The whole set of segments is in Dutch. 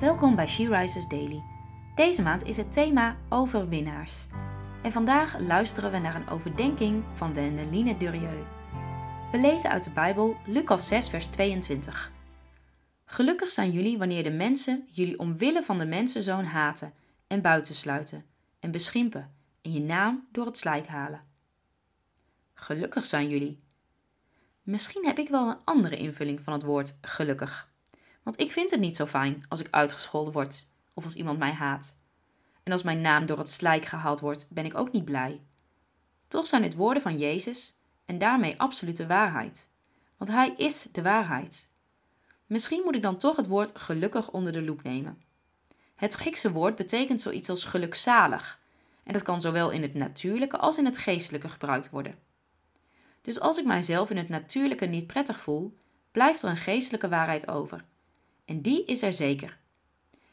Welkom bij She Rises Daily. Deze maand is het thema overwinnaars. En vandaag luisteren we naar een overdenking van Wendeline Durieux. We lezen uit de Bijbel Lucas 6, vers 22. Gelukkig zijn jullie wanneer de mensen jullie omwille van de mensenzoon haten en buitensluiten en beschimpen en je naam door het slijk halen. Gelukkig zijn jullie. Misschien heb ik wel een andere invulling van het woord gelukkig. Want ik vind het niet zo fijn als ik uitgescholden word of als iemand mij haat. En als mijn naam door het slijk gehaald wordt, ben ik ook niet blij. Toch zijn het woorden van Jezus en daarmee absolute waarheid. Want Hij is de waarheid. Misschien moet ik dan toch het woord gelukkig onder de loep nemen. Het Griekse woord betekent zoiets als gelukzalig. En dat kan zowel in het natuurlijke als in het geestelijke gebruikt worden. Dus als ik mijzelf in het natuurlijke niet prettig voel, blijft er een geestelijke waarheid over. En die is er zeker.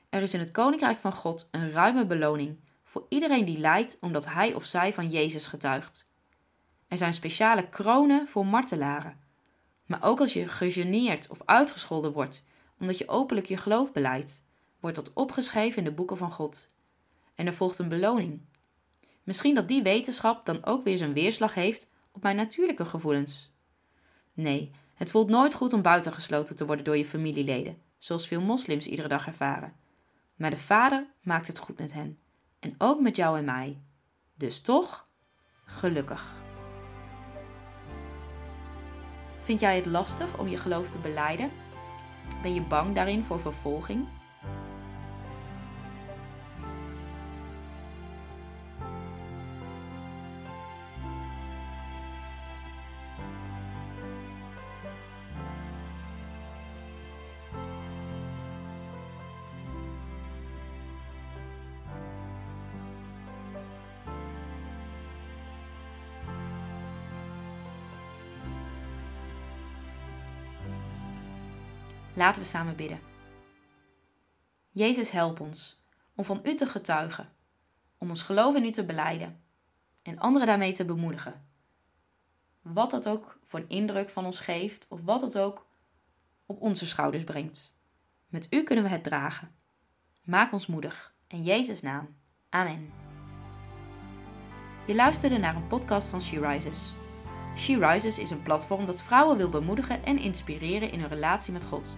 Er is in het Koninkrijk van God een ruime beloning voor iedereen die lijdt omdat hij of zij van Jezus getuigt. Er zijn speciale kronen voor martelaren. Maar ook als je gegeneerd of uitgescholden wordt omdat je openlijk je geloof beleidt, wordt dat opgeschreven in de boeken van God. En er volgt een beloning. Misschien dat die wetenschap dan ook weer zijn weerslag heeft op mijn natuurlijke gevoelens. Nee, het voelt nooit goed om buitengesloten te worden door je familieleden, zoals veel moslims iedere dag ervaren. Maar de Vader maakt het goed met hen, en ook met jou en mij. Dus toch, gelukkig. Vind jij het lastig om je geloof te beleiden? Ben je bang daarin voor vervolging? Laten we samen bidden. Jezus, help ons om van U te getuigen, om ons geloof in U te beleiden en anderen daarmee te bemoedigen. Wat dat ook voor een indruk van ons geeft of wat het ook op onze schouders brengt. Met U kunnen we het dragen. Maak ons moedig. In Jezus' naam. Amen. Je luisterde naar een podcast van She Rises. She Rises is een platform dat vrouwen wil bemoedigen en inspireren in hun relatie met God.